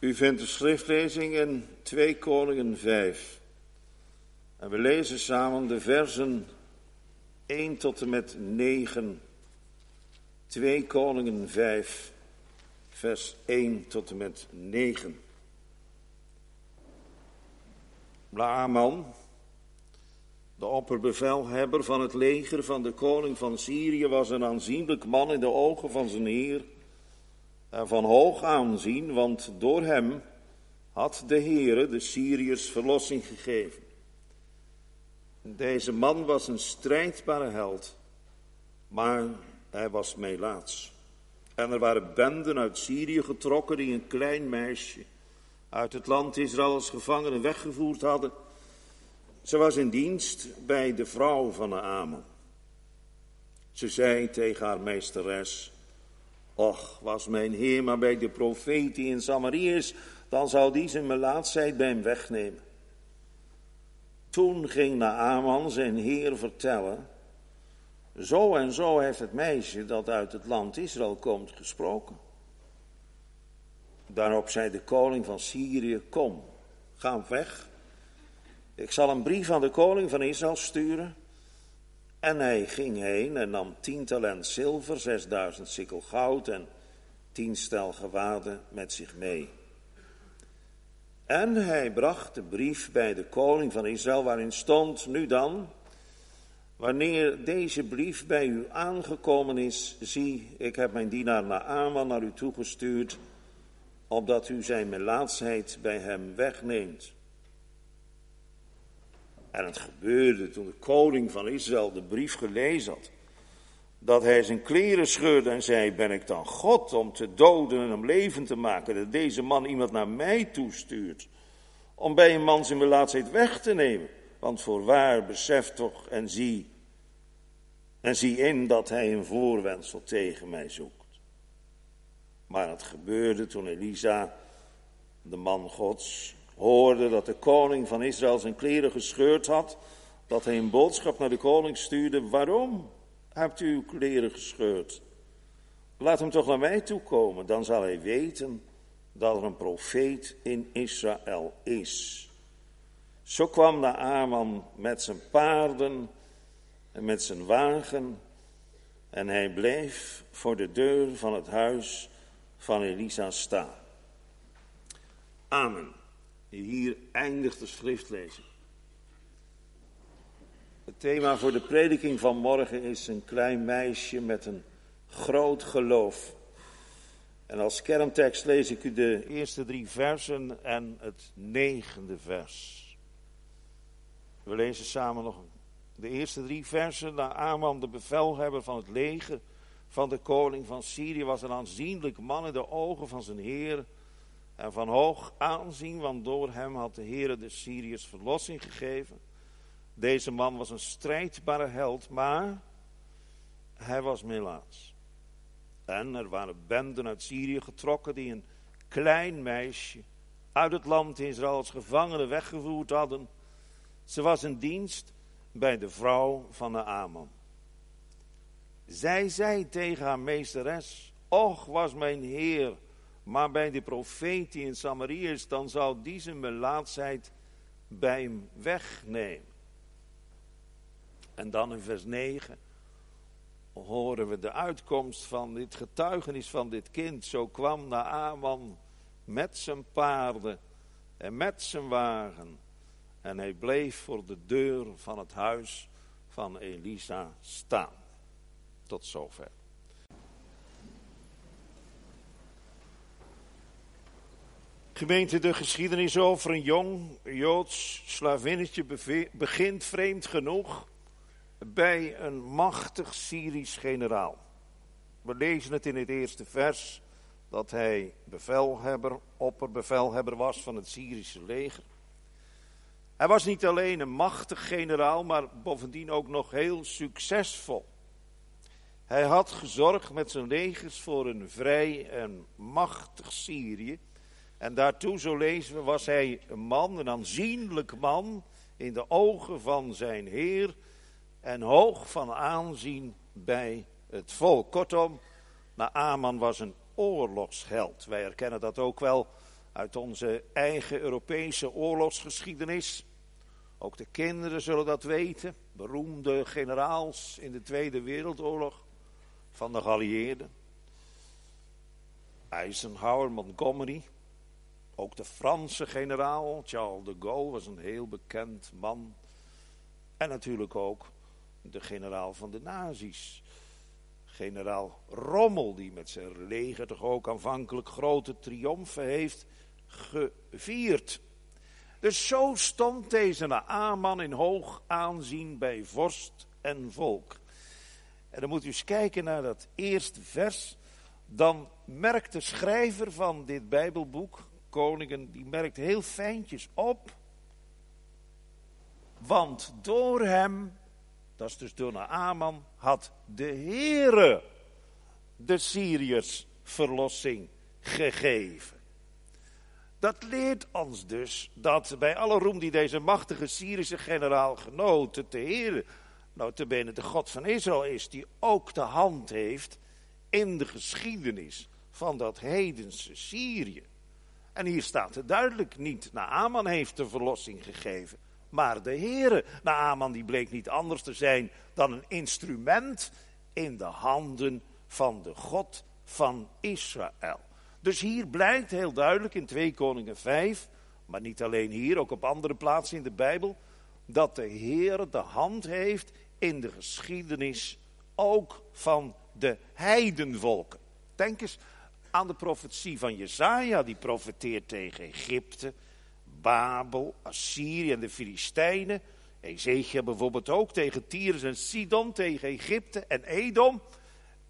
U vindt de schriftlezing in 2 Koningen 5. En we lezen samen de versen 1 tot en met 9. 2 Koningen 5, vers 1 tot en met 9. Laaman, de opperbevelhebber van het leger van de koning van Syrië, was een aanzienlijk man in de ogen van zijn heer en van hoog aanzien, want door hem had de Heere de Syriërs verlossing gegeven. Deze man was een strijdbare held, maar hij was melaats. En er waren benden uit Syrië getrokken die een klein meisje uit het land Israël als gevangene weggevoerd hadden. Ze was in dienst bij de vrouw van Naaman. Ze zei tegen haar meesteres, Och, was mijn heer maar bij de profeet die in Samaria is, dan zou die zijn melaatsheid bij hem wegnemen. Toen ging Naaman zijn heer vertellen, zo en zo heeft het meisje dat uit het land Israël komt gesproken. Daarop zei de koning van Syrië, kom, ga weg. Ik zal een brief aan de koning van Israël sturen. En hij ging heen en nam tien talent zilver, zesduizend sikkel goud en tien stel gewaden met zich mee. En hij bracht de brief bij de koning van Israël, waarin stond, nu dan, wanneer deze brief bij u aangekomen is, zie, ik heb mijn dienaar Naaman naar u toegestuurd, opdat u zijn melaatsheid bij hem wegneemt. En het gebeurde toen de koning van Israël de brief gelezen had, dat hij zijn kleren scheurde en zei, ben ik dan God om te doden en om leven te maken, dat deze man iemand naar mij toestuurt, om bij een man zijn melaatsheid weg te nemen. Want voorwaar, besef toch en zie, en zie in dat hij een voorwendsel tegen mij zoekt. Maar het gebeurde toen Elisa, de man Gods, hoorde dat de koning van Israël zijn kleren gescheurd had, dat hij een boodschap naar de koning stuurde, waarom hebt u uw kleren gescheurd? Laat hem toch naar mij toe komen, dan zal hij weten dat er een profeet in Israël is. Zo kwam Naaman met zijn paarden en met zijn wagen en hij bleef voor de deur van het huis van Elisa staan. Amen. Hier eindigt de schriftlezing. Het thema voor de prediking van morgen is een klein meisje met een groot geloof. En als kerntekst lees ik u de eerste drie versen en het negende vers. We lezen samen nog de eerste drie versen. Na Aman, de bevelhebber van het leger van de koning van Syrië, was een aanzienlijk man in de ogen van zijn heer en van hoog aanzien, want door hem had de Heer de Syriërs verlossing gegeven. Deze man was een strijdbare held, maar hij was melaats. En er waren benden uit Syrië getrokken die een klein meisje uit het land Israël als gevangene weggevoerd hadden. Ze was in dienst bij de vrouw van de Aman. Zij zei tegen haar meesteres, Och was mijn heer maar bij de profeet die in Samaria is, dan zou die zijn melaatsheid bij hem wegnemen. En dan in vers 9 horen we de uitkomst van dit getuigenis van dit kind. Zo kwam Naaman met zijn paarden en met zijn wagen. En hij bleef voor de deur van het huis van Elisa staan. Tot zover. Gemeente, de geschiedenis over een jong Joods slavinnetje begint vreemd genoeg bij een machtig Syrisch generaal. We lezen het in het eerste vers dat hij bevelhebber, opperbevelhebber was van het Syrische leger. Hij was niet alleen een machtig generaal, maar bovendien ook nog heel succesvol. Hij had gezorgd met zijn legers voor een vrij en machtig Syrië. En daartoe, zo lezen we, was hij een man, een aanzienlijk man in de ogen van zijn Heer en hoog van aanzien bij het volk. Kortom, Naaman was een oorlogsheld. Wij herkennen dat ook wel uit onze eigen Europese oorlogsgeschiedenis. Ook de kinderen zullen dat weten. Beroemde generaals in de Tweede Wereldoorlog van de geallieerden. Eisenhower, Montgomery. Ook de Franse generaal Charles de Gaulle was een heel bekend man. En natuurlijk ook de generaal van de nazi's. Generaal Rommel, die met zijn leger toch ook aanvankelijk grote triomfen heeft gevierd. Dus zo stond deze Naaman in hoog aanzien bij vorst en volk. En dan moet u eens kijken naar dat eerste vers. Dan merkt de schrijver van dit Bijbelboek, Koningen, die merkt heel fijntjes op. Want door hem, dat is dus door Naaman, had de Heere de Syriërs verlossing gegeven. Dat leert ons dus dat bij alle roem die deze machtige Syrische generaal genoot, de Heer, notabene de God van Israël is, die ook de hand heeft in de geschiedenis van dat heidense Syrië. En hier staat het duidelijk niet, Naaman heeft de verlossing gegeven, maar de Heere. Naaman die bleek niet anders te zijn dan een instrument in de handen van de God van Israël. Dus hier blijkt heel duidelijk in 2 Koningen 5, maar niet alleen hier, ook op andere plaatsen in de Bijbel, dat de Heer de hand heeft in de geschiedenis ook van de heidenvolken. Denk eens aan de profetie van Jesaja, die profeteert tegen Egypte, Babel, Assyrië en de Filistijnen. Ezekiel bijvoorbeeld ook tegen Tyrus en Sidon, tegen Egypte en Edom.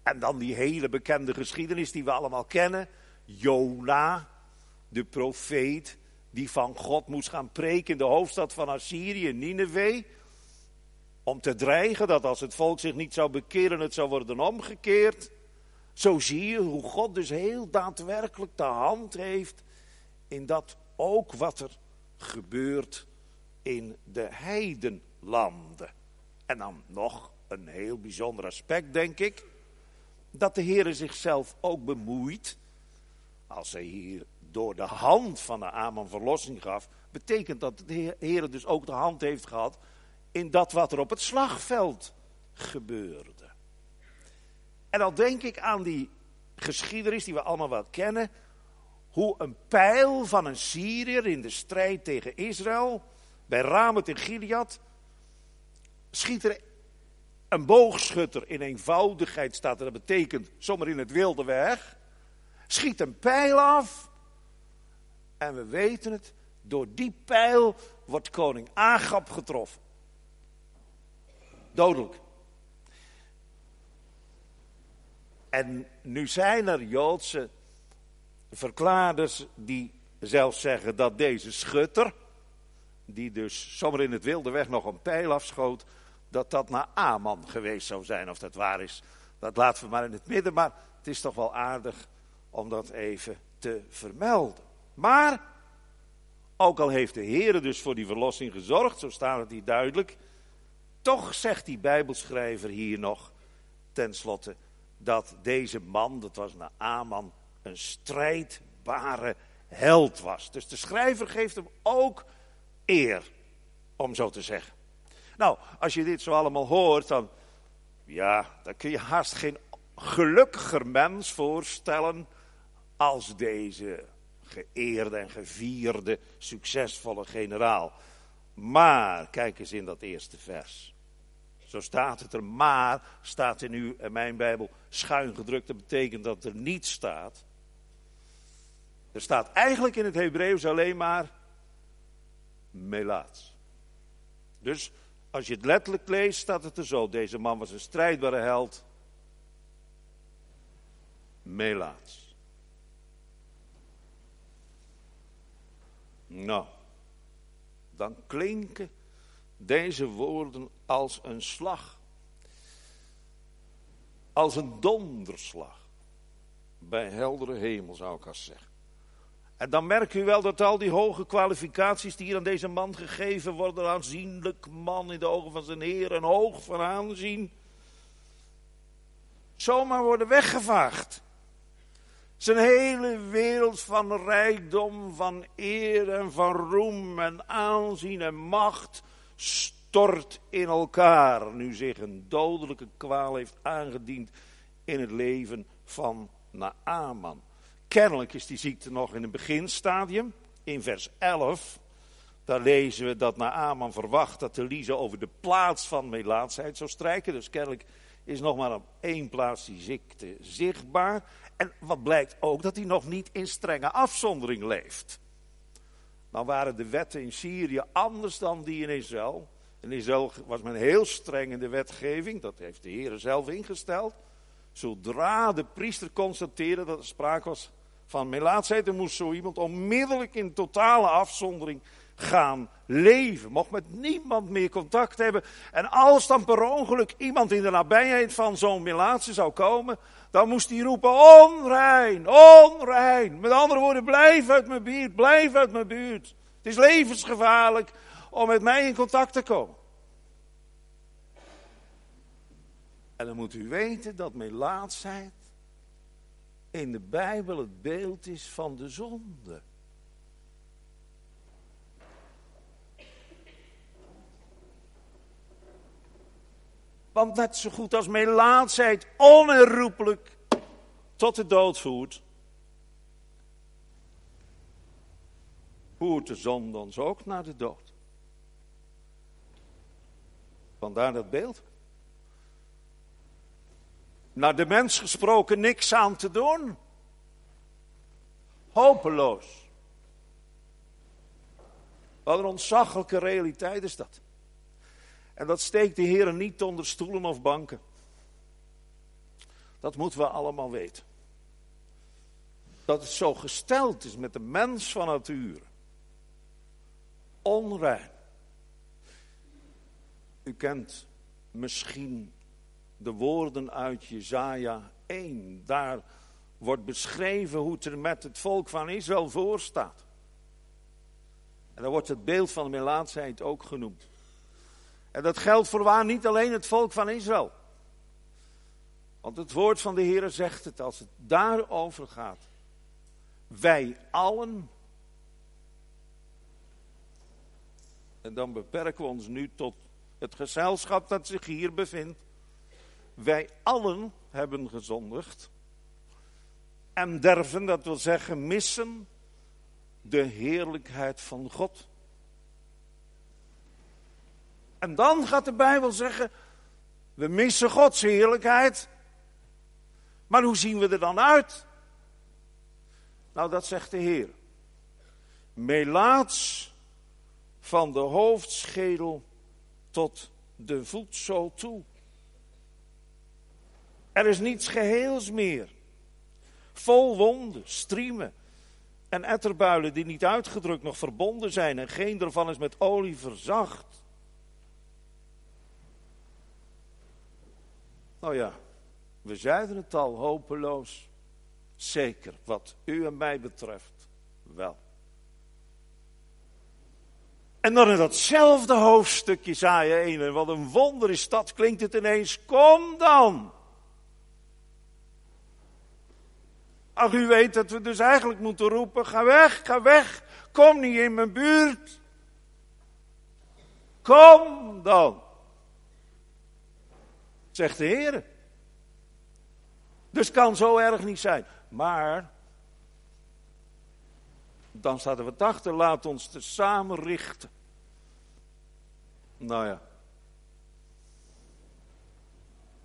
En dan die hele bekende geschiedenis die we allemaal kennen Jona, de profeet, die van God moest gaan preken in de hoofdstad van Assyrië, Nineveh. Om te dreigen dat als het volk zich niet zou bekeren, het zou worden omgekeerd. Zo zie je hoe God dus heel daadwerkelijk de hand heeft in dat ook wat er gebeurt in de heidenlanden. En dan nog een heel bijzonder aspect, denk ik. Dat de Heer zichzelf ook bemoeit als hij hier door de hand van de Aman verlossing gaf, betekent dat de Heer dus ook de hand heeft gehad in dat wat er op het slagveld gebeurde. En dan denk ik aan die geschiedenis die we allemaal wel kennen, hoe een pijl van een Syriër in de strijd tegen Israël, bij Ramet in Gilead, schiet er een boogschutter in eenvoudigheid staat er, dat betekent zomaar in het wilde weg schiet een pijl af. En we weten het, door die pijl wordt koning Agap getroffen. Dodelijk. En nu zijn er Joodse verklaarders die zelfs zeggen dat deze schutter, die dus zomaar in het wilde weg nog een pijl afschoot, dat dat naar Aman geweest zou zijn. Of dat waar is, dat laten we maar in het midden. Maar het is toch wel aardig om dat even te vermelden. Maar, ook al heeft de Heer dus voor die verlossing gezorgd, zo staat het hier duidelijk, toch zegt die Bijbelschrijver hier nog, tenslotte, dat deze man, dat was Naaman, een strijdbare held was. Dus de schrijver geeft hem ook eer, om zo te zeggen. Nou, als je dit zo allemaal hoort, dan, ja, dan kun je haast geen gelukkiger mens voorstellen als deze geëerde en gevierde, succesvolle generaal. Maar, kijk eens in dat eerste vers. Zo staat het er, maar staat in uw en mijn Bijbel schuin gedrukt. Dat betekent dat er niet staat. Er staat eigenlijk in het Hebreeuws alleen maar melaats. Dus als je het letterlijk leest, staat het er zo. Deze man was een strijdbare held. Melaats. Nou, dan klinken deze woorden als een slag. Als een donderslag. Bij heldere hemel zou ik als zeggen. En dan merkt u wel dat al die hoge kwalificaties die hier aan deze man gegeven worden, aanzienlijk man in de ogen van zijn Heer, en hoog van aanzien, zomaar worden weggevaagd. Zijn hele wereld van rijkdom, van eer en van roem en aanzien en macht stort in elkaar. Nu zich een dodelijke kwaal heeft aangediend in het leven van Naaman. Kennelijk is die ziekte nog in een beginstadium. In vers 11, daar lezen we dat Naaman verwacht dat Elise over de plaats van melaatsheid zou strijken. Dus kennelijk is nog maar op één plaats die ziekte zichtbaar. En wat blijkt ook, dat hij nog niet in strenge afzondering leeft. Dan waren de wetten in Syrië anders dan die in Israël. In Israël was men heel streng in de wetgeving, dat heeft de Heer zelf ingesteld. Zodra de priester constateerde dat er sprake was van melaatsheid, dan moest zo iemand onmiddellijk in totale afzondering gaan leven. Mocht met niemand meer contact hebben. En als dan per ongeluk iemand in de nabijheid van zo'n melaatse zou komen, dan moest hij roepen: onrein, onrein. Met andere woorden, blijf uit mijn buurt, blijf uit mijn buurt. Het is levensgevaarlijk om met mij in contact te komen. En dan moet u weten dat melaatsheid in de Bijbel het beeld is van de zonde. Want net zo goed als melaatsheid onherroepelijk tot de dood voert, voert de zon dan ook naar de dood. Vandaar dat beeld. Naar de mens gesproken niks aan te doen. Hopeloos. Wat een ontzaglijke realiteit is dat. En dat steekt de Heer niet onder stoelen of banken. Dat moeten we allemaal weten. Dat het zo gesteld is met de mens van nature. Onrein. U kent misschien de woorden uit Jezaja 1. Daar wordt beschreven hoe het er met het volk van Israël voor staat. En daar wordt het beeld van de melaatsheid ook genoemd. En dat geldt voorwaar niet alleen het volk van Israël. Want het woord van de Heer zegt het als het daarover gaat. Wij allen. En dan beperken we ons nu tot het gezelschap dat zich hier bevindt. Wij allen hebben gezondigd. En derven, dat wil zeggen, missen de heerlijkheid van God. En dan gaat de Bijbel zeggen, we missen Gods heerlijkheid. Maar hoe zien we er dan uit? Nou, dat zegt de Heer. Melaats van de hoofdschedel tot de voetzool toe. Er is niets geheels meer. Vol wonden, striemen en etterbuilen die niet uitgedrukt nog verbonden zijn en geen ervan is met olie verzacht. Nou ja, we zeiden het al, hopeloos. Zeker, wat u en mij betreft, wel. En dan in datzelfde hoofdstukje je 1, en wat een wonder is dat, klinkt het ineens, kom dan. Ach, u weet dat we dus eigenlijk moeten roepen, ga weg, ga weg, kom niet in mijn buurt. Kom dan zegt de Heer. Dus kan zo erg niet zijn. Maar, dan staat er wat achter, laat ons te samen richten. Nou ja.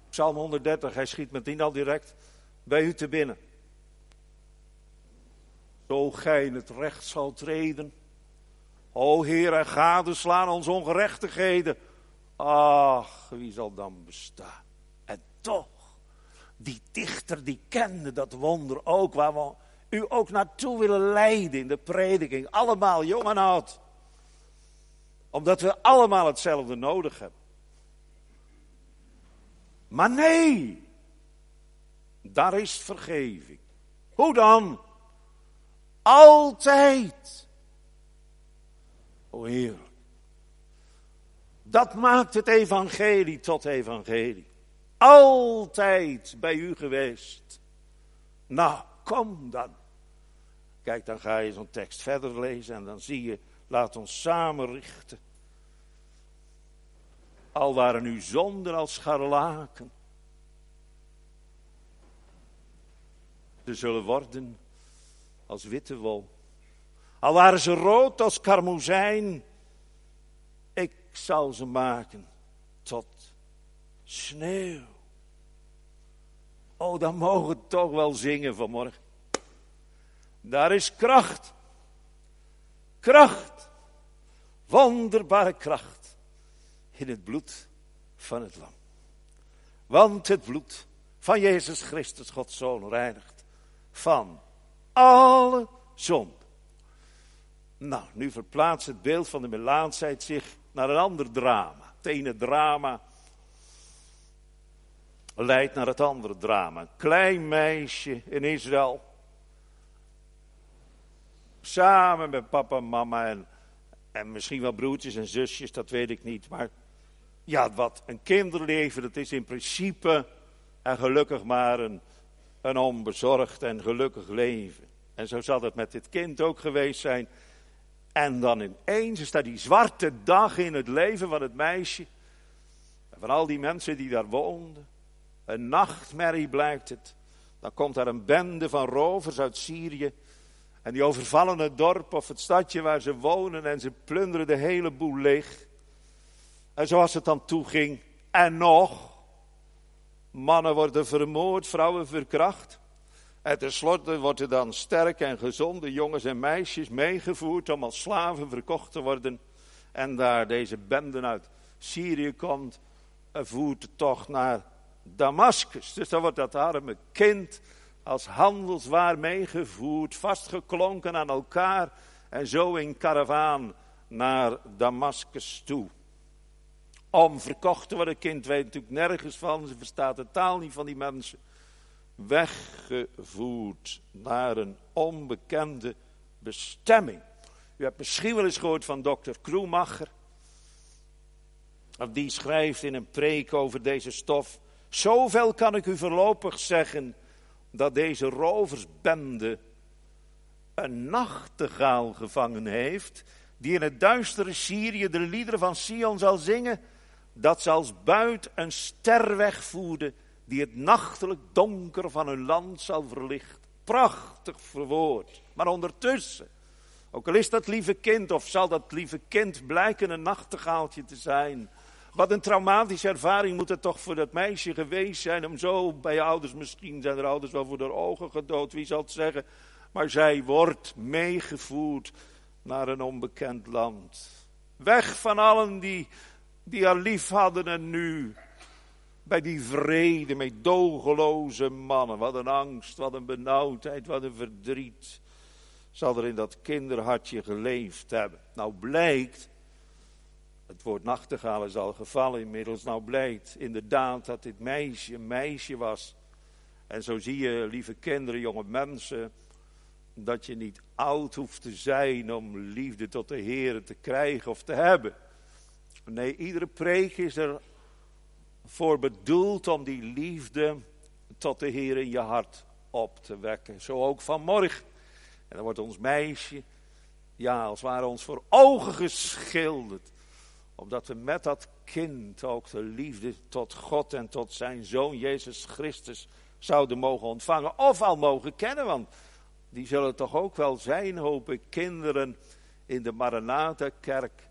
Psalm 130, hij schiet meteen al direct bij u te binnen. Zo gij in het recht zal treden. O Heer, en gadeslaan ons ongerechtigheden. Ach, wie zal dan bestaan? Toch, die dichter die kende dat wonder ook, waar we u ook naartoe willen leiden in de prediking. Allemaal jong en oud. Omdat we allemaal hetzelfde nodig hebben. Maar nee, daar is vergeving. Hoe dan? Altijd. O Heer. Dat maakt het evangelie tot evangelie altijd bij u geweest. Nou, kom dan. Kijk, dan ga je zo'n tekst verder lezen en dan zie je, laat ons samen richten. Al waren uw zonden als scharlaken. Ze zullen worden als witte wol. Al waren ze rood als karmozijn. Ik zal ze maken tot sneeuw. Oh, dan mogen we toch wel zingen vanmorgen. Daar is kracht. Kracht. Wonderbare kracht. In het bloed van het lam. Want het bloed van Jezus Christus, Gods Zoon, reinigt van alle zonde. Nou, nu verplaatst het beeld van de melaansheid zich naar een ander drama. Het ene drama leidt naar het andere drama. Een klein meisje in Israël. Samen met papa en mama en, en misschien wel broertjes en zusjes, dat weet ik niet. Maar ja, wat een kinderleven, dat is in principe en gelukkig maar een, een onbezorgd en gelukkig leven. En zo zal het met dit kind ook geweest zijn. En dan ineens is daar die zwarte dag in het leven van het meisje. En van al die mensen die daar woonden. Een nachtmerrie blijkt het. Dan komt daar een bende van rovers uit Syrië. En die overvallen het dorp of het stadje waar ze wonen. En ze plunderen de hele boel leeg. En zoals het dan toeging. En nog. Mannen worden vermoord, vrouwen verkracht. En tenslotte worden dan sterke en gezonde jongens en meisjes meegevoerd om als slaven verkocht te worden. En daar deze bende uit Syrië komt, voert het toch naar Damascus. Dus dan wordt dat arme kind als handelswaar meegevoerd, vastgeklonken aan elkaar en zo in karavaan naar Damascus toe. Om verkocht te worden, kind weet natuurlijk nergens van, ze verstaat de taal niet van die mensen weggevoerd naar een onbekende bestemming. U hebt misschien wel eens gehoord van dokter Kroemacher. Die schrijft in een preek over deze stof. Zoveel kan ik u voorlopig zeggen dat deze roversbende een nachtegaal gevangen heeft, die in het duistere Syrië de liederen van Sion zal zingen, dat ze als buit een ster wegvoerde die het nachtelijk donker van hun land zal verlichten. Prachtig verwoord. Maar ondertussen, ook al is dat lieve kind, of zal dat lieve kind blijken een nachtegaaltje te zijn. Wat een traumatische ervaring moet het toch voor dat meisje geweest zijn om zo bij ouders, misschien zijn er ouders wel voor de ogen gedood, wie zal het zeggen. Maar zij wordt meegevoerd naar een onbekend land. Weg van allen die, die haar lief hadden en nu bij die vrede met dogeloze mannen. Wat een angst, wat een benauwdheid, wat een verdriet. Zal er in dat kinderhartje geleefd hebben. Nou blijkt, het woord nachtegaal is al gevallen inmiddels. Nou blijkt inderdaad dat dit meisje een meisje was. En zo zie je, lieve kinderen, jonge mensen, dat je niet oud hoeft te zijn om liefde tot de Heer te krijgen of te hebben. Nee, iedere preek is er voor bedoeld om die liefde tot de Heer in je hart op te wekken. Zo ook vanmorgen. En dan wordt ons meisje, ja, als ware ons voor ogen geschilderd. Omdat we met dat kind ook de liefde tot God en tot zijn zoon Jezus Christus zouden mogen ontvangen. Of al mogen kennen, want die zullen toch ook wel zijn, hoop ik, kinderen in de Maranatha-kerk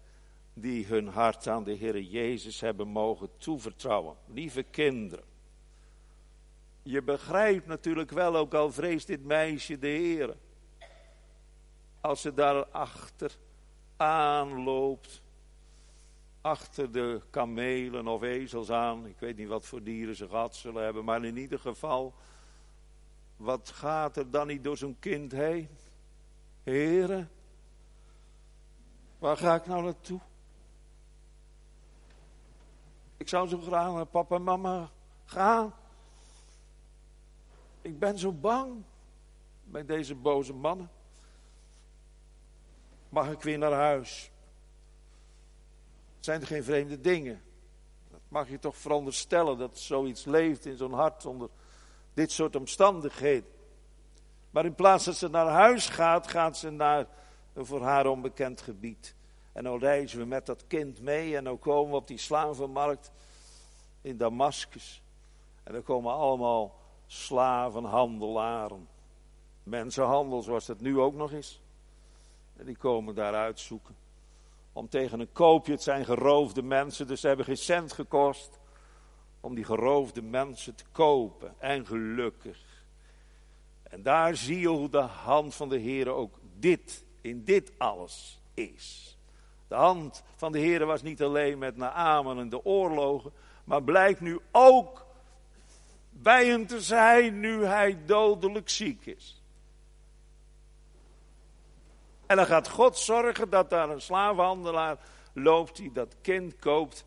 die hun hart aan de Heer Jezus hebben mogen toevertrouwen. Lieve kinderen, je begrijpt natuurlijk wel, ook al vreest dit meisje de Heer, als ze daar achter aanloopt, achter de kamelen of ezels aan, ik weet niet wat voor dieren ze gehad zullen hebben, maar in ieder geval, wat gaat er dan niet door zo'n kind heen? Heren, waar ga ik nou naartoe? Ik zou zo graag naar papa en mama gaan. Ik ben zo bang bij deze boze mannen. Mag ik weer naar huis? Zijn er geen vreemde dingen? Dat mag je toch veronderstellen dat zoiets leeft in zo'n hart onder dit soort omstandigheden. Maar in plaats dat ze naar huis gaat, gaat ze naar een voor haar onbekend gebied. En dan reizen we met dat kind mee en dan komen we op die slavenmarkt in Damascus. En dan komen allemaal slavenhandelaren. Mensenhandel zoals dat nu ook nog is. En die komen daar uitzoeken. Om tegen een koopje, het zijn geroofde mensen, dus ze hebben geen cent gekost. Om die geroofde mensen te kopen. En gelukkig. En daar zie je hoe de hand van de Heer ook dit, in dit alles is. De hand van de Heer was niet alleen met Naaman en de oorlogen, maar blijkt nu ook bij hem te zijn nu hij dodelijk ziek is. En dan gaat God zorgen dat daar een slavenhandelaar loopt die dat kind koopt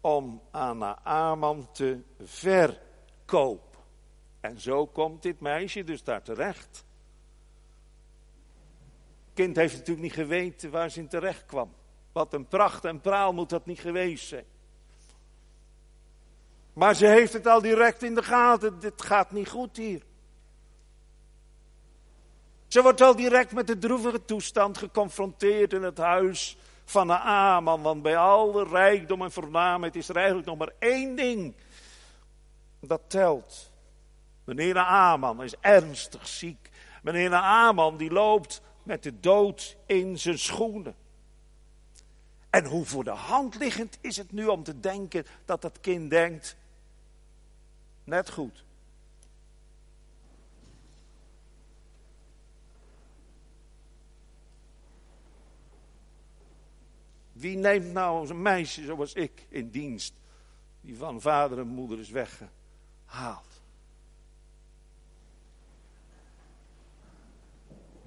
om aan Naaman te verkopen. En zo komt dit meisje dus daar terecht. Kind heeft natuurlijk niet geweten waar ze in terecht kwam. Wat een pracht en praal moet dat niet geweest zijn. Maar ze heeft het al direct in de gaten. Dit gaat niet goed hier. Ze wordt al direct met de droevige toestand geconfronteerd in het huis van Naaman. Want bij al de rijkdom en voornaamheid is er eigenlijk nog maar één ding dat telt. Meneer Naaman is ernstig ziek. Meneer Naaman die loopt met de dood in zijn schoenen. En hoe voor de hand liggend is het nu om te denken dat dat kind denkt, net goed. Wie neemt nou een meisje zoals ik in dienst, die van vader en moeder is weggehaald?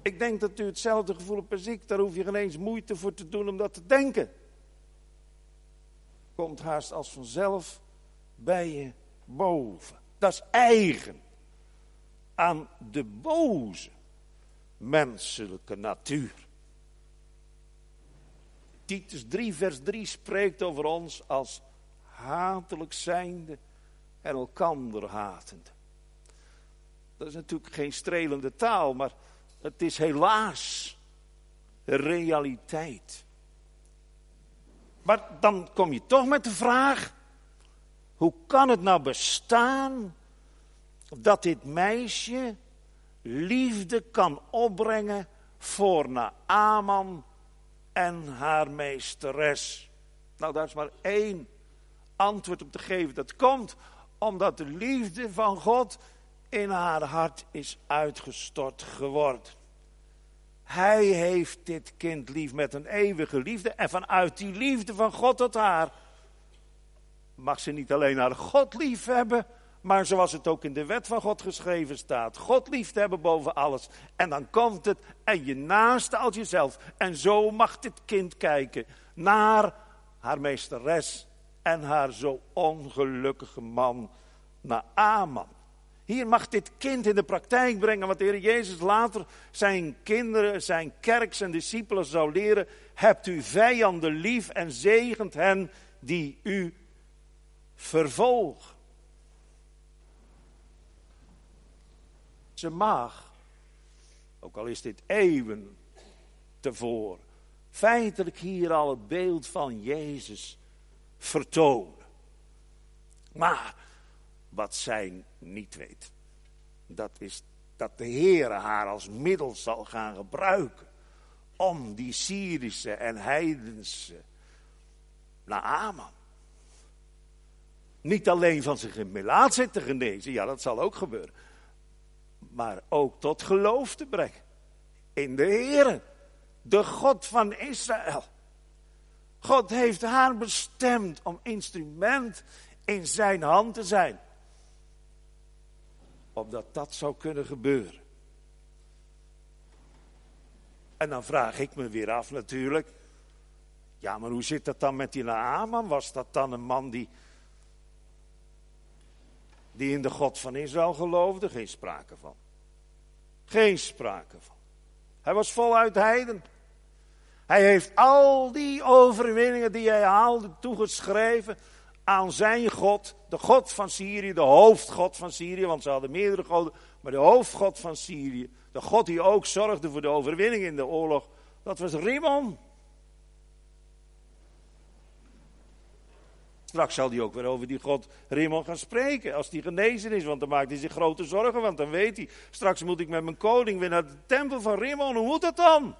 Ik denk dat u hetzelfde gevoel hebt als ik, daar hoef je geen eens moeite voor te doen om dat te denken. Komt haast als vanzelf bij je boven. Dat is eigen aan de boze menselijke natuur. Titus 3, vers 3 spreekt over ons als hatelijk zijnde en elkander hatende. Dat is natuurlijk geen strelende taal, maar het is helaas realiteit. Maar dan kom je toch met de vraag: hoe kan het nou bestaan dat dit meisje liefde kan opbrengen voor Naaman en haar meesteres? Nou, daar is maar één antwoord op te geven. Dat komt omdat de liefde van God in haar hart is uitgestort geworden. Hij heeft dit kind lief met een eeuwige liefde. En vanuit die liefde van God tot haar mag ze niet alleen haar God lief hebben, maar zoals het ook in de wet van God geschreven staat, God lief te hebben boven alles. En dan komt het en je naaste als jezelf. En zo mag dit kind kijken naar haar meesteres en haar zo ongelukkige man, naar Aman. Hier mag dit kind in de praktijk brengen wat de Heer Jezus later zijn kinderen, zijn kerk, zijn discipelen zou leren. Hebt u vijanden lief en zegent hen die u vervolgen. Ze mag, ook al is dit eeuwen tevoren, feitelijk hier al het beeld van Jezus vertonen. Maar wat zij niet weet. Dat is dat de Heer haar als middel zal gaan gebruiken om die Syrische en heidense Naaman niet alleen van zijn melaatsheid te genezen, ja dat zal ook gebeuren, maar ook tot geloof te brengen in de Heer, de God van Israël. God heeft haar bestemd om instrument in zijn hand te zijn opdat dat zou kunnen gebeuren. En dan vraag ik me weer af natuurlijk. Ja, maar hoe zit dat dan met die Naaman? Was dat dan een man die, die in de God van Israël geloofde? Geen sprake van. Geen sprake van. Hij was voluit heiden. Hij heeft al die overwinningen die hij haalde toegeschreven aan zijn God, de God van Syrië, de hoofdgod van Syrië, want ze hadden meerdere goden. Maar de hoofdgod van Syrië, de God die ook zorgde voor de overwinning in de oorlog, dat was Rimmon. Straks zal hij ook weer over die God Rimmon gaan spreken. Als die genezen is, want dan maakt hij zich grote zorgen. Want dan weet hij, straks moet ik met mijn koning weer naar de tempel van Rimmon. Hoe moet dat dan?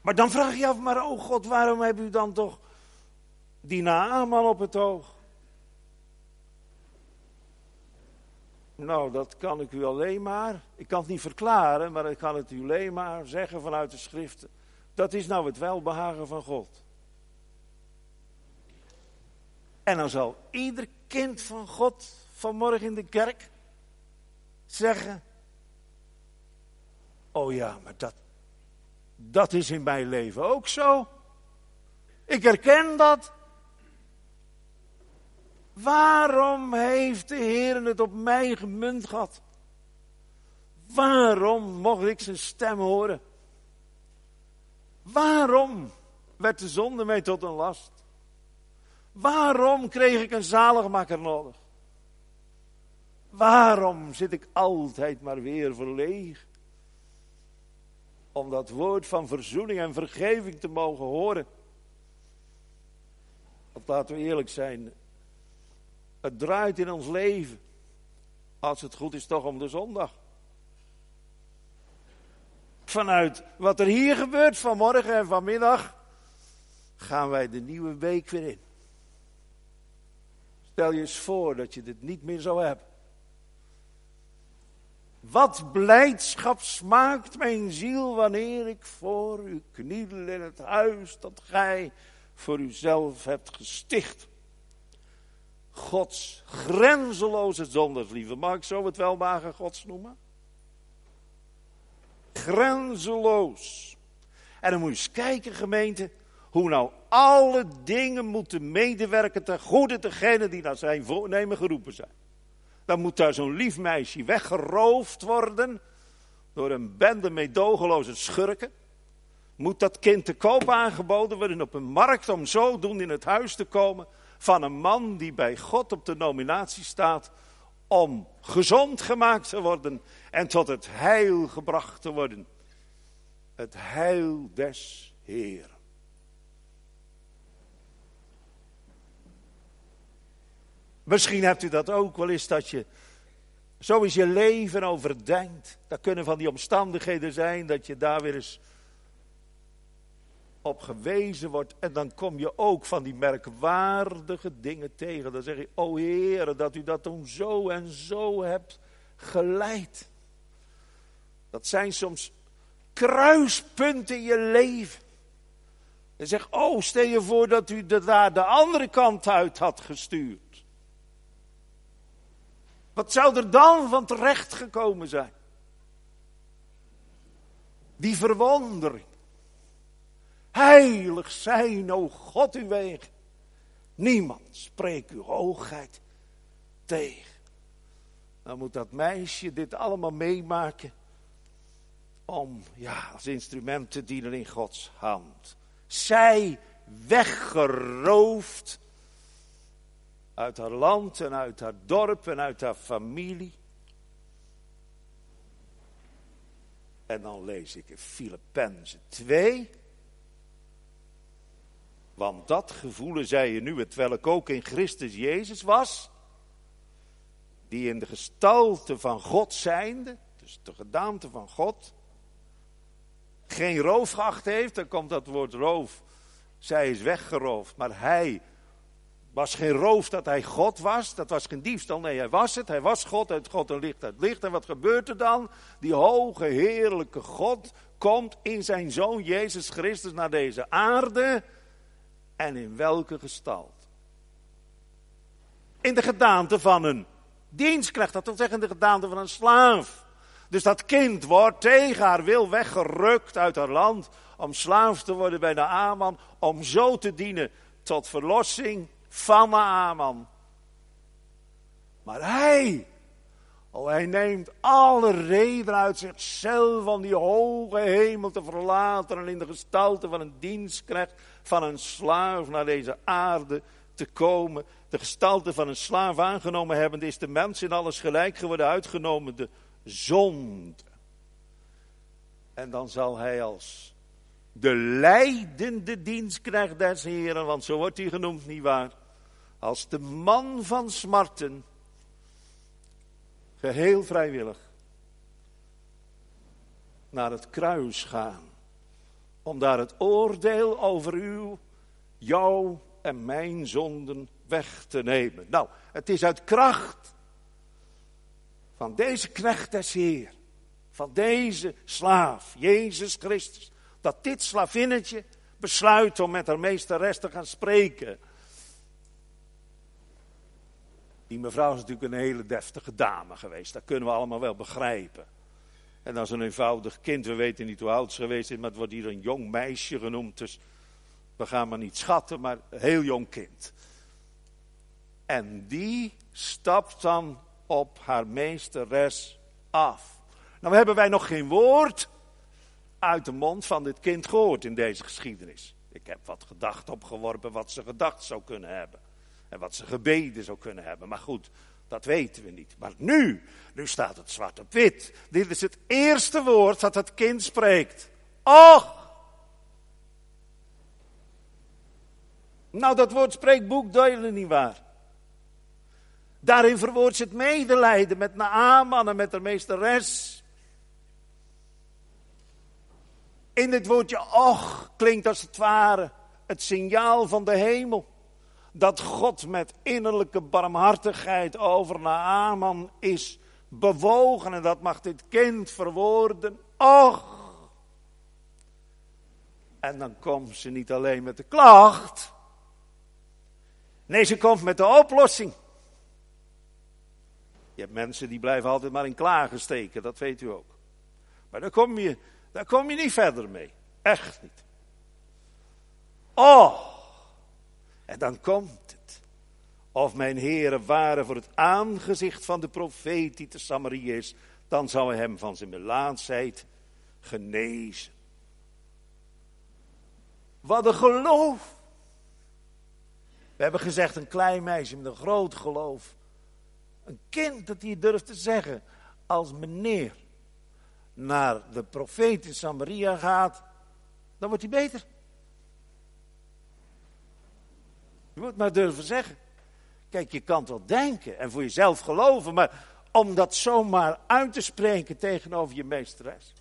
Maar dan vraag je af, maar oh God, waarom heb u dan toch die Naaman op het oog? Nou, dat kan ik u alleen maar. Ik kan het niet verklaren, maar ik kan het u alleen maar zeggen vanuit de schriften. Dat is nou het welbehagen van God. En dan zal ieder kind van God vanmorgen in de kerk zeggen: Oh ja, maar dat, dat is in mijn leven ook zo. Ik herken dat. Waarom heeft de Heer het op mij gemunt gehad? Waarom mocht ik zijn stem horen? Waarom werd de zonde mij tot een last? Waarom kreeg ik een zaligmaker nodig? Waarom zit ik altijd maar weer verlegen? Om dat woord van verzoening en vergeving te mogen horen. Want laten we eerlijk zijn, het draait in ons leven, als het goed is, toch om de zondag. Vanuit wat er hier gebeurt vanmorgen en vanmiddag, gaan wij de nieuwe week weer in. Stel je eens voor dat je dit niet meer zou hebben. Wat blijdschap smaakt mijn ziel wanneer ik voor u kniel in het huis dat gij voor uzelf hebt gesticht. Gods grenzeloze zondersliefde. Mag ik zo het welmagen Gods noemen? Grenzeloos. En dan moet je eens kijken, gemeente, hoe nou alle dingen moeten medewerken ten goede degene die naar zijn voornemen geroepen zijn. Dan moet daar zo'n lief meisje weggeroofd worden door een bende meedogenloze schurken. Moet dat kind te koop aangeboden worden op een markt om zo doen in het huis te komen van een man die bij God op de nominatie staat om gezond gemaakt te worden en tot het heil gebracht te worden. Het heil des Heer. Misschien hebt u dat ook wel eens dat je zo is je leven overdenkt. Dat kunnen van die omstandigheden zijn dat je daar weer eens op gewezen wordt. En dan kom je ook van die merkwaardige dingen tegen. Dan zeg je, o Heer, dat u dat toen zo en zo hebt geleid. Dat zijn soms kruispunten in je leven. En zeg, oh, stel je voor dat u de, daar de andere kant uit had gestuurd. Wat zou er dan van terecht gekomen zijn? Die verwondering. Heilig zijn, o God, uw wegen. Niemand spreekt uw hoogheid tegen. Dan moet dat meisje dit allemaal meemaken. Om ja, als instrument te dienen in Gods hand. Zij weggeroofd uit haar land en uit haar dorp en uit haar familie. En dan lees ik in Filippenzen 2. Want dat gevoelen zij je nu, terwijl ik ook in Christus Jezus was, die in de gestalte van God zijnde, dus de gedaante van God, geen roof geacht heeft, dan komt dat woord roof, zij is weggeroofd, maar hij was geen roof dat hij God was, dat was geen diefstal, nee hij was het, hij was God, uit God en licht uit licht. En wat gebeurt er dan? Die hoge, heerlijke God komt in zijn zoon Jezus Christus naar deze aarde en in welke gestalte? In de gedaante van een dienstknecht, dat wil zeggen in de gedaante van een slaaf. Dus dat kind wordt tegen haar wil weggerukt uit haar land om slaaf te worden bij de Aman, om zo te dienen tot verlossing van de Aman. Maar hij, oh, hij neemt alle reden uit zichzelf van die hoge hemel te verlaten en in de gestalte van een dienstknecht van een slaaf naar deze aarde te komen, de gestalte van een slaaf aangenomen hebbende, is de mens in alles gelijk geworden, uitgenomen de zonde. En dan zal hij als de leidende dienstknecht des Heren, want zo wordt hij genoemd, nietwaar? Als de man van smarten, geheel vrijwillig, naar het kruis gaan. Om daar het oordeel over u, jou en mijn zonden weg te nemen. Nou, het is uit kracht van deze knecht des Heer, van deze slaaf, Jezus Christus, dat dit slavinnetje besluit om met haar meesteres te gaan spreken. Die mevrouw is natuurlijk een hele deftige dame geweest, dat kunnen we allemaal wel begrijpen. En dan een eenvoudig kind, we weten niet hoe oud ze geweest is, maar het wordt hier een jong meisje genoemd. Dus we gaan maar niet schatten, maar een heel jong kind. En die stapt dan op haar meesteres af. Nou hebben wij nog geen woord uit de mond van dit kind gehoord in deze geschiedenis. Ik heb wat gedacht opgeworpen wat ze gedacht zou kunnen hebben. En wat ze gebeden zou kunnen hebben. Maar goed, dat weten we niet. Maar nu, nu staat het zwart op wit. Dit is het eerste woord dat het kind spreekt. Och! Nou, dat woord spreekt boekdelen niet waar. Daarin verwoordt ze het medelijden met Naaman en met de meesteres. In dit woordje och klinkt als het ware het signaal van de hemel dat God met innerlijke barmhartigheid over Naaman is bewogen. En dat mag dit kind verwoorden. Och! En dan komt ze niet alleen met de klacht. Nee, ze komt met de oplossing. Je hebt mensen die blijven altijd maar in klagen steken, dat weet u ook. Maar daar kom je, daar kom je niet verder mee. Echt niet. Oh! En dan komt het. Of mijn heren waren voor het aangezicht van de profeet die te Samaria is, dan zou hij hem van zijn melaatsheid genezen. Wat een geloof. We hebben gezegd een klein meisje met een groot geloof. Een kind dat hier durft te zeggen, als meneer naar de profeet in Samaria gaat, dan wordt hij beter. Je moet maar durven zeggen. Kijk, je kan wel denken en voor jezelf geloven, maar om dat zomaar uit te spreken tegenover je meesteres.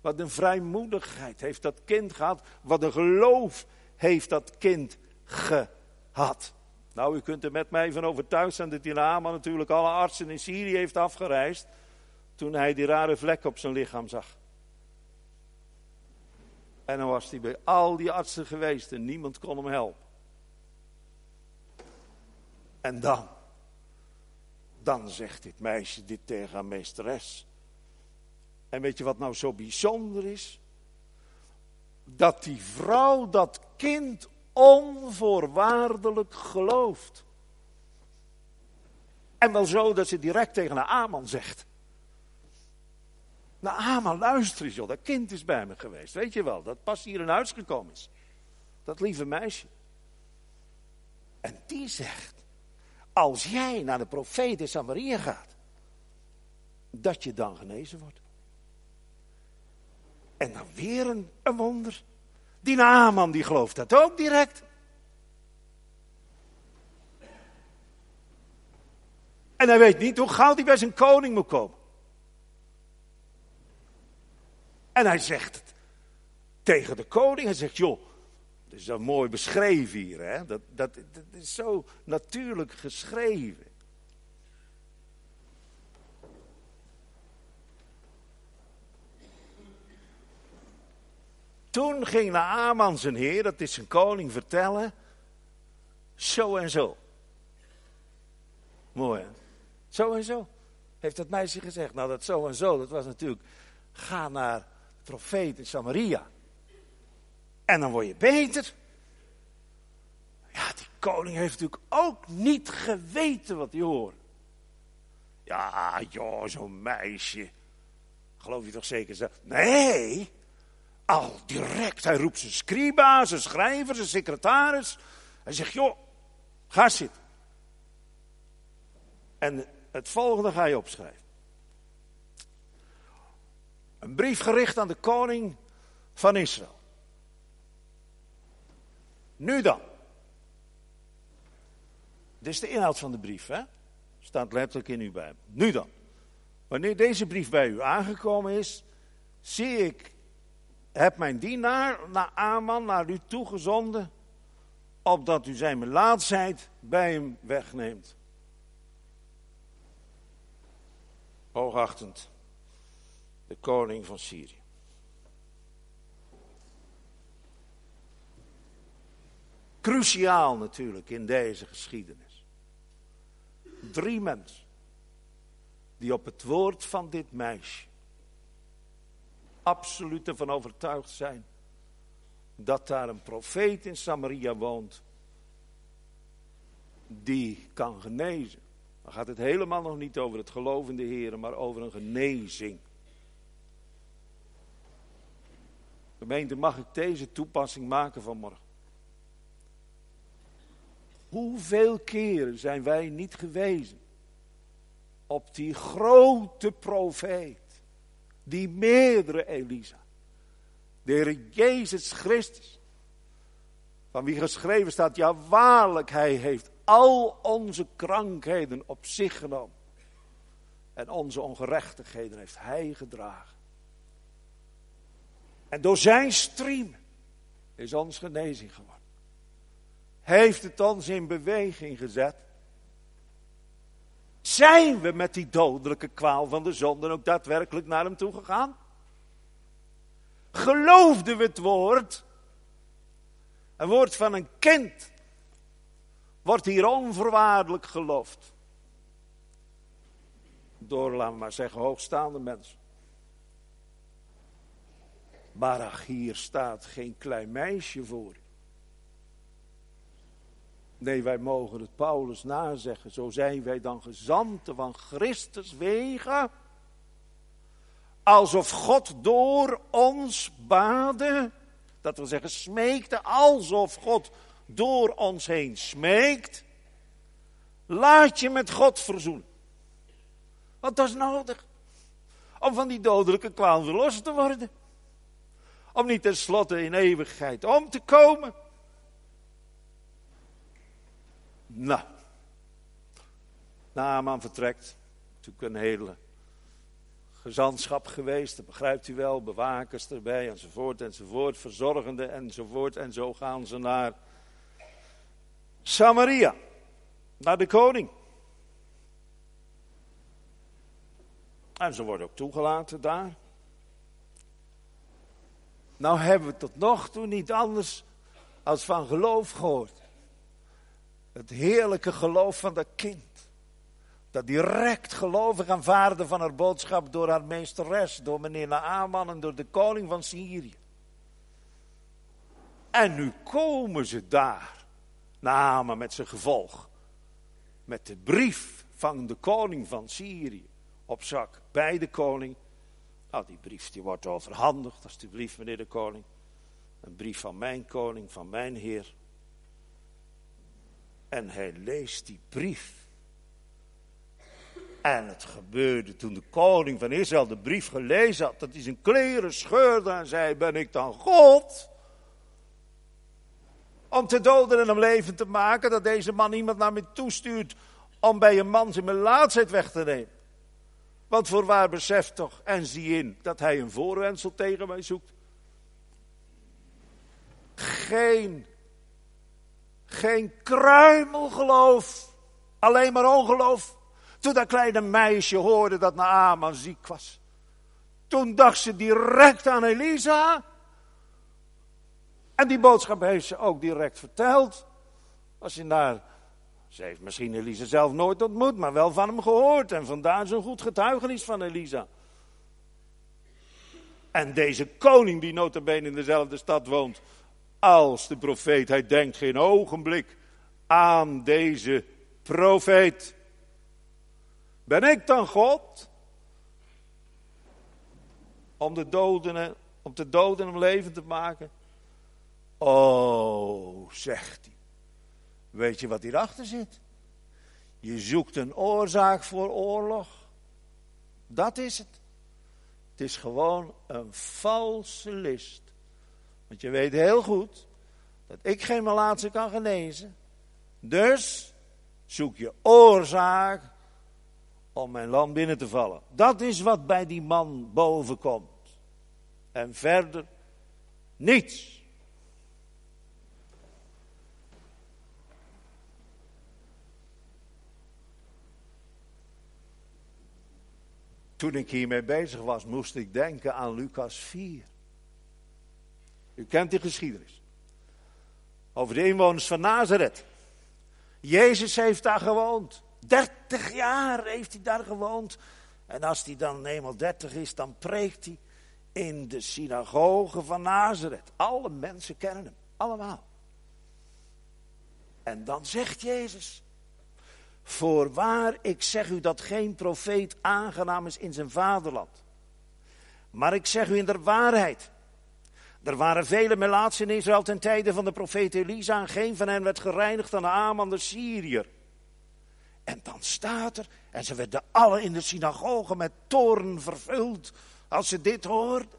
Wat een vrijmoedigheid heeft dat kind gehad. Wat een geloof heeft dat kind gehad. Nou, u kunt er met mij van overtuigd zijn dat die Naaman natuurlijk alle artsen in Syrië heeft afgereisd. Toen hij die rare vlek op zijn lichaam zag. En dan was hij bij al die artsen geweest en niemand kon hem helpen. En dan, dan zegt dit meisje dit tegen haar meesteres. En weet je wat nou zo bijzonder is? Dat die vrouw dat kind onvoorwaardelijk gelooft. En wel zo dat ze direct tegen haar Aman zegt. Nou, Aman, luister eens, joh, dat kind is bij me geweest. Weet je wel, dat pas hier in huis gekomen is. Dat lieve meisje. En die zegt, als jij naar de profeet in Samaria gaat, dat je dan genezen wordt. En dan weer een wonder. Die Naaman die gelooft dat ook direct. En hij weet niet hoe gauw hij bij zijn koning moet komen. En hij zegt tegen de koning. Hij zegt, joh, dat is zo mooi beschreven hier. Hè? Dat, dat, dat is zo natuurlijk geschreven. Toen ging Naaman zijn heer, dat is zijn koning, vertellen. Zo en zo. Mooi hè? Zo en zo. Heeft dat meisje gezegd. Nou dat zo en zo, dat was natuurlijk. Ga naar de profeet in Samaria. En dan word je beter. Ja, die koning heeft natuurlijk ook niet geweten wat hij hoorde. Ja, joh, zo'n meisje. Geloof je toch zeker zo? Nee, al direct. Hij roept zijn scriba, zijn schrijver, zijn secretaris. Hij zegt, joh, Ga zitten. En het volgende ga je opschrijven. Een brief gericht aan de koning van Israël. Nu dan. Dit is de inhoud van de brief, hè? Staat letterlijk in uw Bijbel. Nu dan. Wanneer deze brief bij u aangekomen is, zie ik, heb mijn dienaar naar Aman naar u toegezonden, opdat u zijn melaatsheid bij hem wegneemt. Hoogachtend, de koning van Syrië. Cruciaal natuurlijk in deze geschiedenis. Drie mensen die op het woord van dit meisje absoluut ervan overtuigd zijn dat daar een profeet in Samaria woont die kan genezen. Dan gaat het helemaal nog niet over het geloof in de Heer, maar over een genezing. Gemeente, mag ik deze toepassing maken vanmorgen? Hoeveel keren zijn wij niet gewezen op die grote profeet, die meerdere Elisa, de Heer Jezus Christus, van wie geschreven staat, ja waarlijk, hij heeft al onze krankheden op zich genomen. En onze ongerechtigheden heeft hij gedragen. En door zijn stream is ons genezing geworden. Heeft het ons in beweging gezet. Zijn we met die dodelijke kwaal van de zonde ook daadwerkelijk naar hem toe gegaan? Geloofden we het woord? Een woord van een kind wordt hier onvoorwaardelijk geloofd. Door, laten we maar zeggen, hoogstaande mensen. Maar ach, hier staat geen klein meisje voor. Nee, wij mogen het Paulus nazeggen. Zo zijn wij dan gezanten van Christus wegen. Alsof God door ons baden. Dat wil zeggen, smeekte. Alsof God door ons heen smeekt. Laat je met God verzoenen. Want dat is nodig. Om van die dodelijke kwaal verlost te worden. Om niet tenslotte in eeuwigheid om te komen. Nou, Naaman vertrekt. Natuurlijk een hele gezantschap geweest, dat begrijpt u wel, bewakers erbij enzovoort enzovoort, verzorgende enzovoort. En zo gaan ze naar Samaria, naar de koning. En ze worden ook toegelaten daar. Nou hebben we tot nog toe niet anders als van geloof gehoord. Het heerlijke geloof van dat kind. Dat direct gelovig aanvaarde van haar boodschap door haar meesteres, door meneer Naaman en door de koning van Syrië. En nu komen ze daar, Naaman met zijn gevolg, met de brief van de koning van Syrië op zak bij de koning. Nou, die brief die wordt overhandigd, alsjeblieft meneer de koning. Een brief van mijn koning, van mijn heer. En hij leest die brief. En het gebeurde toen de koning van Israël de brief gelezen had, dat hij zijn kleren scheurde en zei: Ben ik dan God? Om te doden en om leven te maken, dat deze man iemand naar me toestuurt om bij een man zijn melaatsheid weg te nemen. Want voorwaar beseft toch, en zie in, dat hij een voorwensel tegen mij zoekt. Geen geen kruimel geloof. Alleen maar ongeloof. Toen dat kleine meisje hoorde dat Naaman ziek was. Toen dacht ze direct aan Elisa. En die boodschap heeft ze ook direct verteld. Als je naar. Ze heeft misschien Elisa zelf nooit ontmoet, maar wel van hem gehoord. En vandaar zo'n goed getuigenis van Elisa. En deze koning, die notabene in dezelfde stad woont, als de profeet. Hij denkt geen ogenblik aan deze profeet. Ben ik dan God? Om de doden, om te doden om leven te maken? Oh, zegt hij. Weet je wat hierachter zit? Je zoekt een oorzaak voor oorlog. Dat is het. Het is gewoon een valse list. Want je weet heel goed dat ik geen malaatse kan genezen. Dus zoek je oorzaak om mijn land binnen te vallen. Dat is wat bij die man boven komt. En verder niets. Toen ik hiermee bezig was, moest ik denken aan Lucas 4. U kent die geschiedenis. Over de inwoners van Nazareth. Jezus heeft daar gewoond. 30 jaar heeft hij daar gewoond. En als hij dan eenmaal 30 is, dan preekt hij in de synagoge van Nazareth. Alle mensen kennen hem, allemaal. En dan zegt Jezus: Voorwaar, ik zeg u dat geen profeet aangenaam is in zijn vaderland. Maar ik zeg u in de waarheid. Er waren vele melaatsen in Israël ten tijde van de profeet Elisa en geen van hen werd gereinigd aan de Aman de Syriër. En dan staat er, en ze werden alle in de synagoge met toorn vervuld als ze dit hoorden.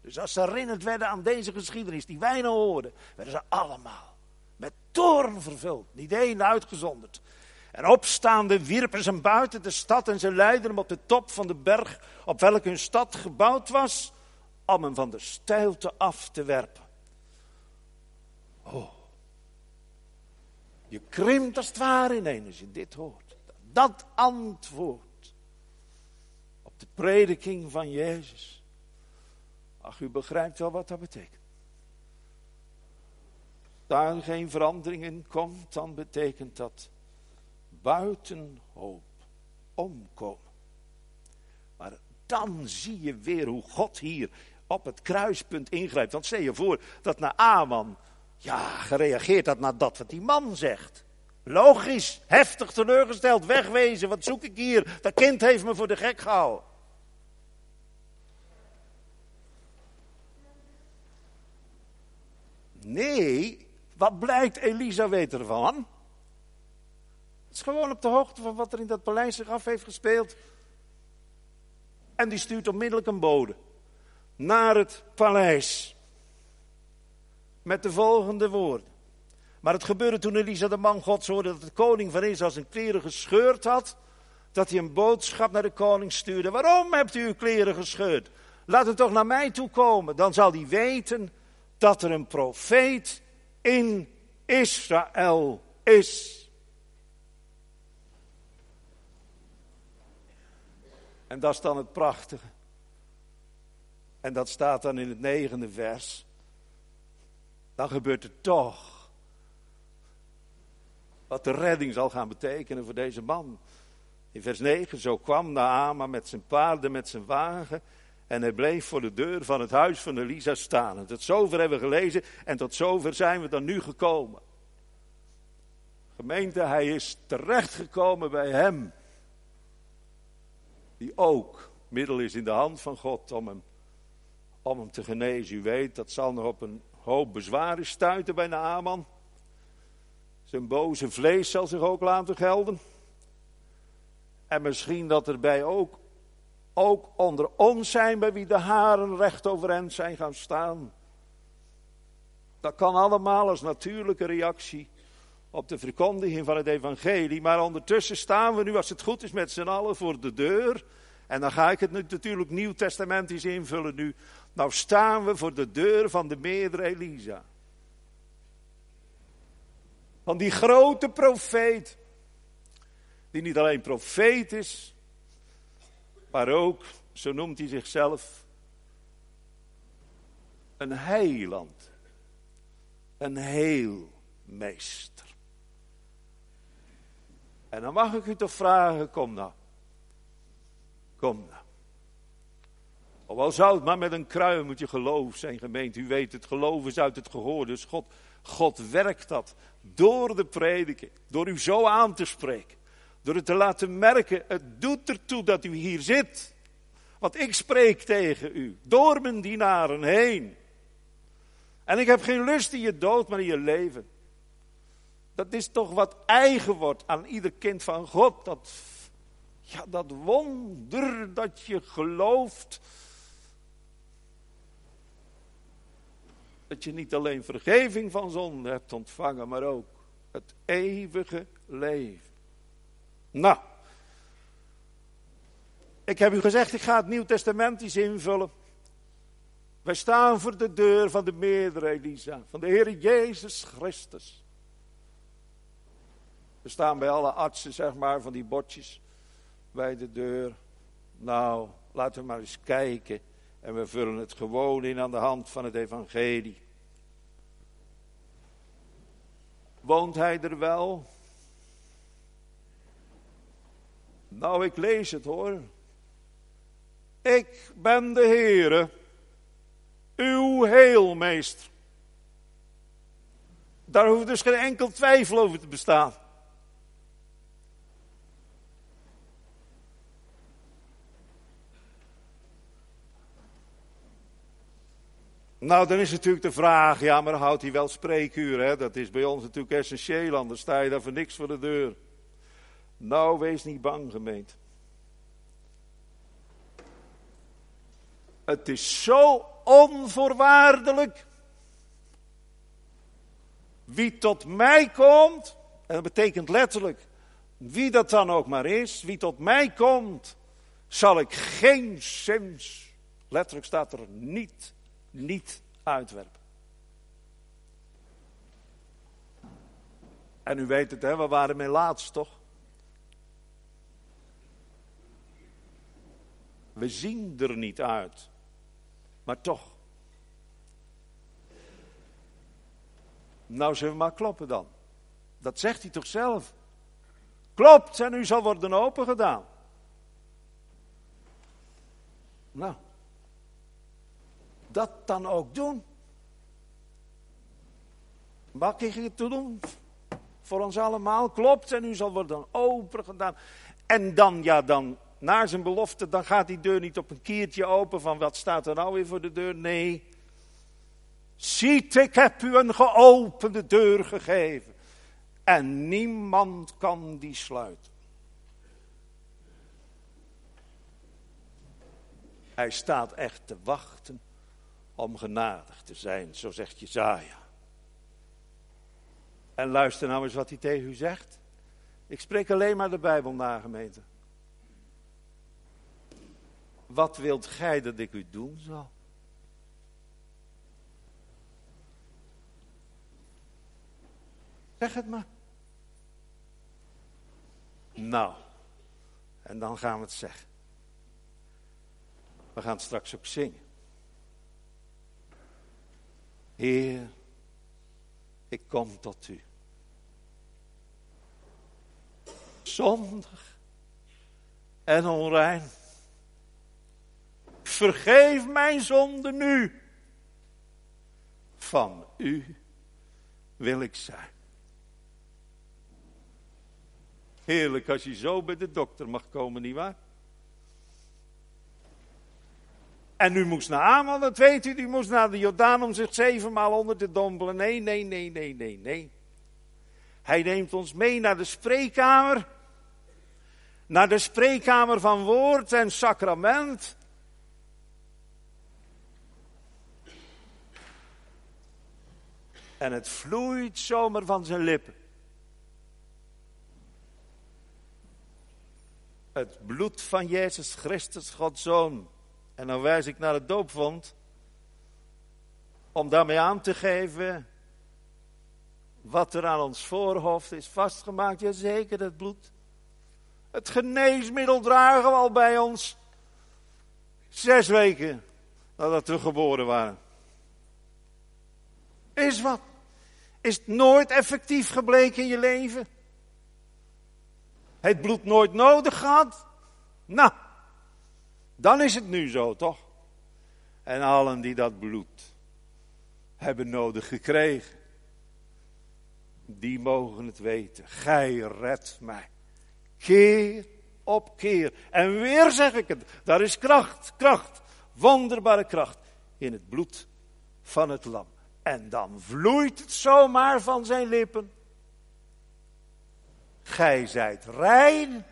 Dus als ze herinnerd werden aan deze geschiedenis die wij nou hoorden, werden ze allemaal met toorn vervuld. Niet één uitgezonderd. En opstaande wierpen ze buiten de stad en ze leidden hem op de top van de berg op welke hun stad gebouwd was, om hem van de steilte af te werpen. Oh, je krimpt als het ware ineen als je dit hoort. Dat antwoord op de prediking van Jezus. Ach, u begrijpt wel wat dat betekent. Daar geen verandering in komt, dan betekent dat buiten hoop omkomen. Maar dan zie je weer hoe God hier op het kruispunt ingrijpt. Want stel je voor dat naar Aman, ja, gereageerd had naar dat wat die man zegt. Logisch, heftig teleurgesteld, wegwezen, wat zoek ik hier? Dat kind heeft me voor de gek gehouden. Nee, wat blijkt Elisa ervan? Het is gewoon op de hoogte van wat er in dat paleis zich af heeft gespeeld. En die stuurt onmiddellijk een bode naar het paleis. Met de volgende woorden. Maar het gebeurde toen Elisa de man Gods hoorde dat de koning van Israël zijn kleren gescheurd had. Dat hij een boodschap naar de koning stuurde. Waarom hebt u uw kleren gescheurd? Laat het toch naar mij toe komen. Dan zal hij weten dat er een profeet in Israël is. En dat is dan het prachtige. En dat staat dan in het negende vers. Dan gebeurt het toch. Wat de redding zal gaan betekenen voor deze man. In vers 9, zo kwam Naama met zijn paarden, met zijn wagen. En hij bleef voor de deur van het huis van Elisa staan. Tot zover hebben we gelezen en tot zover zijn we dan nu gekomen. Gemeente, hij is terechtgekomen bij hem die ook middel is in de hand van God om hem, om hem te genezen. U weet, dat zal nog op een hoop bezwaren stuiten bij Naaman. Zijn boze vlees zal zich ook laten gelden. En misschien dat er bij ook, ook onder ons zijn bij wie de haren recht overeind zijn gaan staan. Dat kan allemaal als natuurlijke reactie op de verkondiging van het evangelie. Maar ondertussen staan we nu, als het goed is, met z'n allen voor de deur. En dan ga ik het natuurlijk nieuwtestamentisch invullen nu. Nou staan we voor de deur van de meerdere Elisa. Van die grote profeet. Die niet alleen profeet is, maar ook, zo noemt hij zichzelf, een heiland. Een heelmeester. En dan mag ik u toch vragen, kom nou. Kom nou. Al zou het maar met een kruimeltje geloof zijn gemeend. U weet, het geloof is uit het gehoor. Dus God, God werkt dat door de prediking. Door u zo aan te spreken. Door het te laten merken. Het doet ertoe dat u hier zit. Want ik spreek tegen u. Door mijn dienaren heen. En ik heb geen lust in je dood, maar in je leven. Dat is toch wat eigen wordt aan ieder kind van God. Dat, ja, dat wonder dat je gelooft. Dat je niet alleen vergeving van zonde hebt ontvangen, maar ook het eeuwige leven. Nou, ik heb u gezegd, ik ga het Nieuw Testament invullen. Wij staan voor de deur van de meerdere Elisa, van de Heer Jezus Christus. We staan bij alle artsen, zeg maar, van die bordjes bij de deur. Nou, laten we maar eens kijken. En we vullen het gewoon in aan de hand van het evangelie. Woont hij er wel? Nou, ik lees het hoor. Ik ben de Heere, uw heelmeester. Daar hoeft dus geen enkel twijfel over te bestaan. Nou, dan is natuurlijk de vraag, ja, maar houdt hij wel spreekuur, hè? Dat is bij ons natuurlijk essentieel, anders sta je daar voor niks voor de deur. Nou, wees niet bang, gemeente. Het is zo onvoorwaardelijk. Wie tot mij komt, en dat betekent letterlijk, wie dat dan ook maar is, wie tot mij komt, zal ik geen zins, letterlijk staat er niet, niet uitwerpen. En u weet het, hè, we waren mee laatst toch? We zien er niet uit. Maar toch. Nou zullen we maar kloppen dan. Dat zegt hij toch zelf. Klopt en u zal worden opengedaan. Nou. Dat dan ook doen. Ik het doen? Voor ons allemaal. Klopt en u zal worden opengedaan. En dan, ja, dan naar zijn belofte, dan gaat die deur niet op een kiertje open van wat staat er nou weer voor de deur. Nee. Ziet, ik heb u een geopende deur gegeven. En niemand kan die sluiten. Hij staat echt te wachten om genadig te zijn, zo zegt Jezaja. En luister nou eens wat hij tegen u zegt. Ik spreek alleen maar de Bijbel na, gemeente. Wat wilt gij dat ik u doen zal? Zeg het maar. Nou, en dan gaan we het zeggen. We gaan straks ook zingen. Heer, ik kom tot u. Zondig en onrein vergeef mijn zonde nu. Van u wil ik zijn. Heerlijk als je zo bij de dokter mag komen, nietwaar? En u moest naar Amal, dat weet u, u moest naar de Jordaan om zich zevenmaal onder te dompelen. Nee, nee, nee, nee, nee, nee. Hij neemt ons mee naar de spreekkamer. Naar de spreekkamer van woord en sacrament. En het vloeit zomaar van zijn lippen. Het bloed van Jezus Christus, Gods Zoon. En dan wijs ik naar het doopvond. Om daarmee aan te geven wat er aan ons voorhoofd is vastgemaakt. Jazeker, het bloed. Het geneesmiddel dragen we al bij ons. Zes weken nadat we geboren waren. Is wat. Is het nooit effectief gebleken in je leven? Het bloed nooit nodig gehad? Nou, dan is het nu zo, toch? En allen die dat bloed hebben nodig gekregen, die mogen het weten. Gij redt mij. Keer op keer. En weer zeg ik het, daar is kracht, kracht, wonderbare kracht in het bloed van het lam. En dan vloeit het zomaar van zijn lippen. gij zijt rein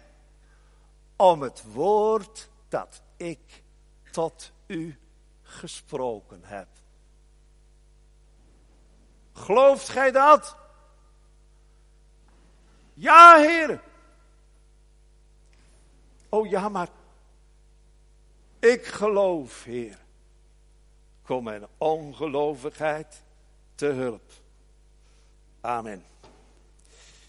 om het woord dat ik tot u gesproken heb. Gelooft gij dat? Ja, Heer. Oh ja, maar ik geloof, Heer. Kom mijn ongelovigheid te hulp. Amen.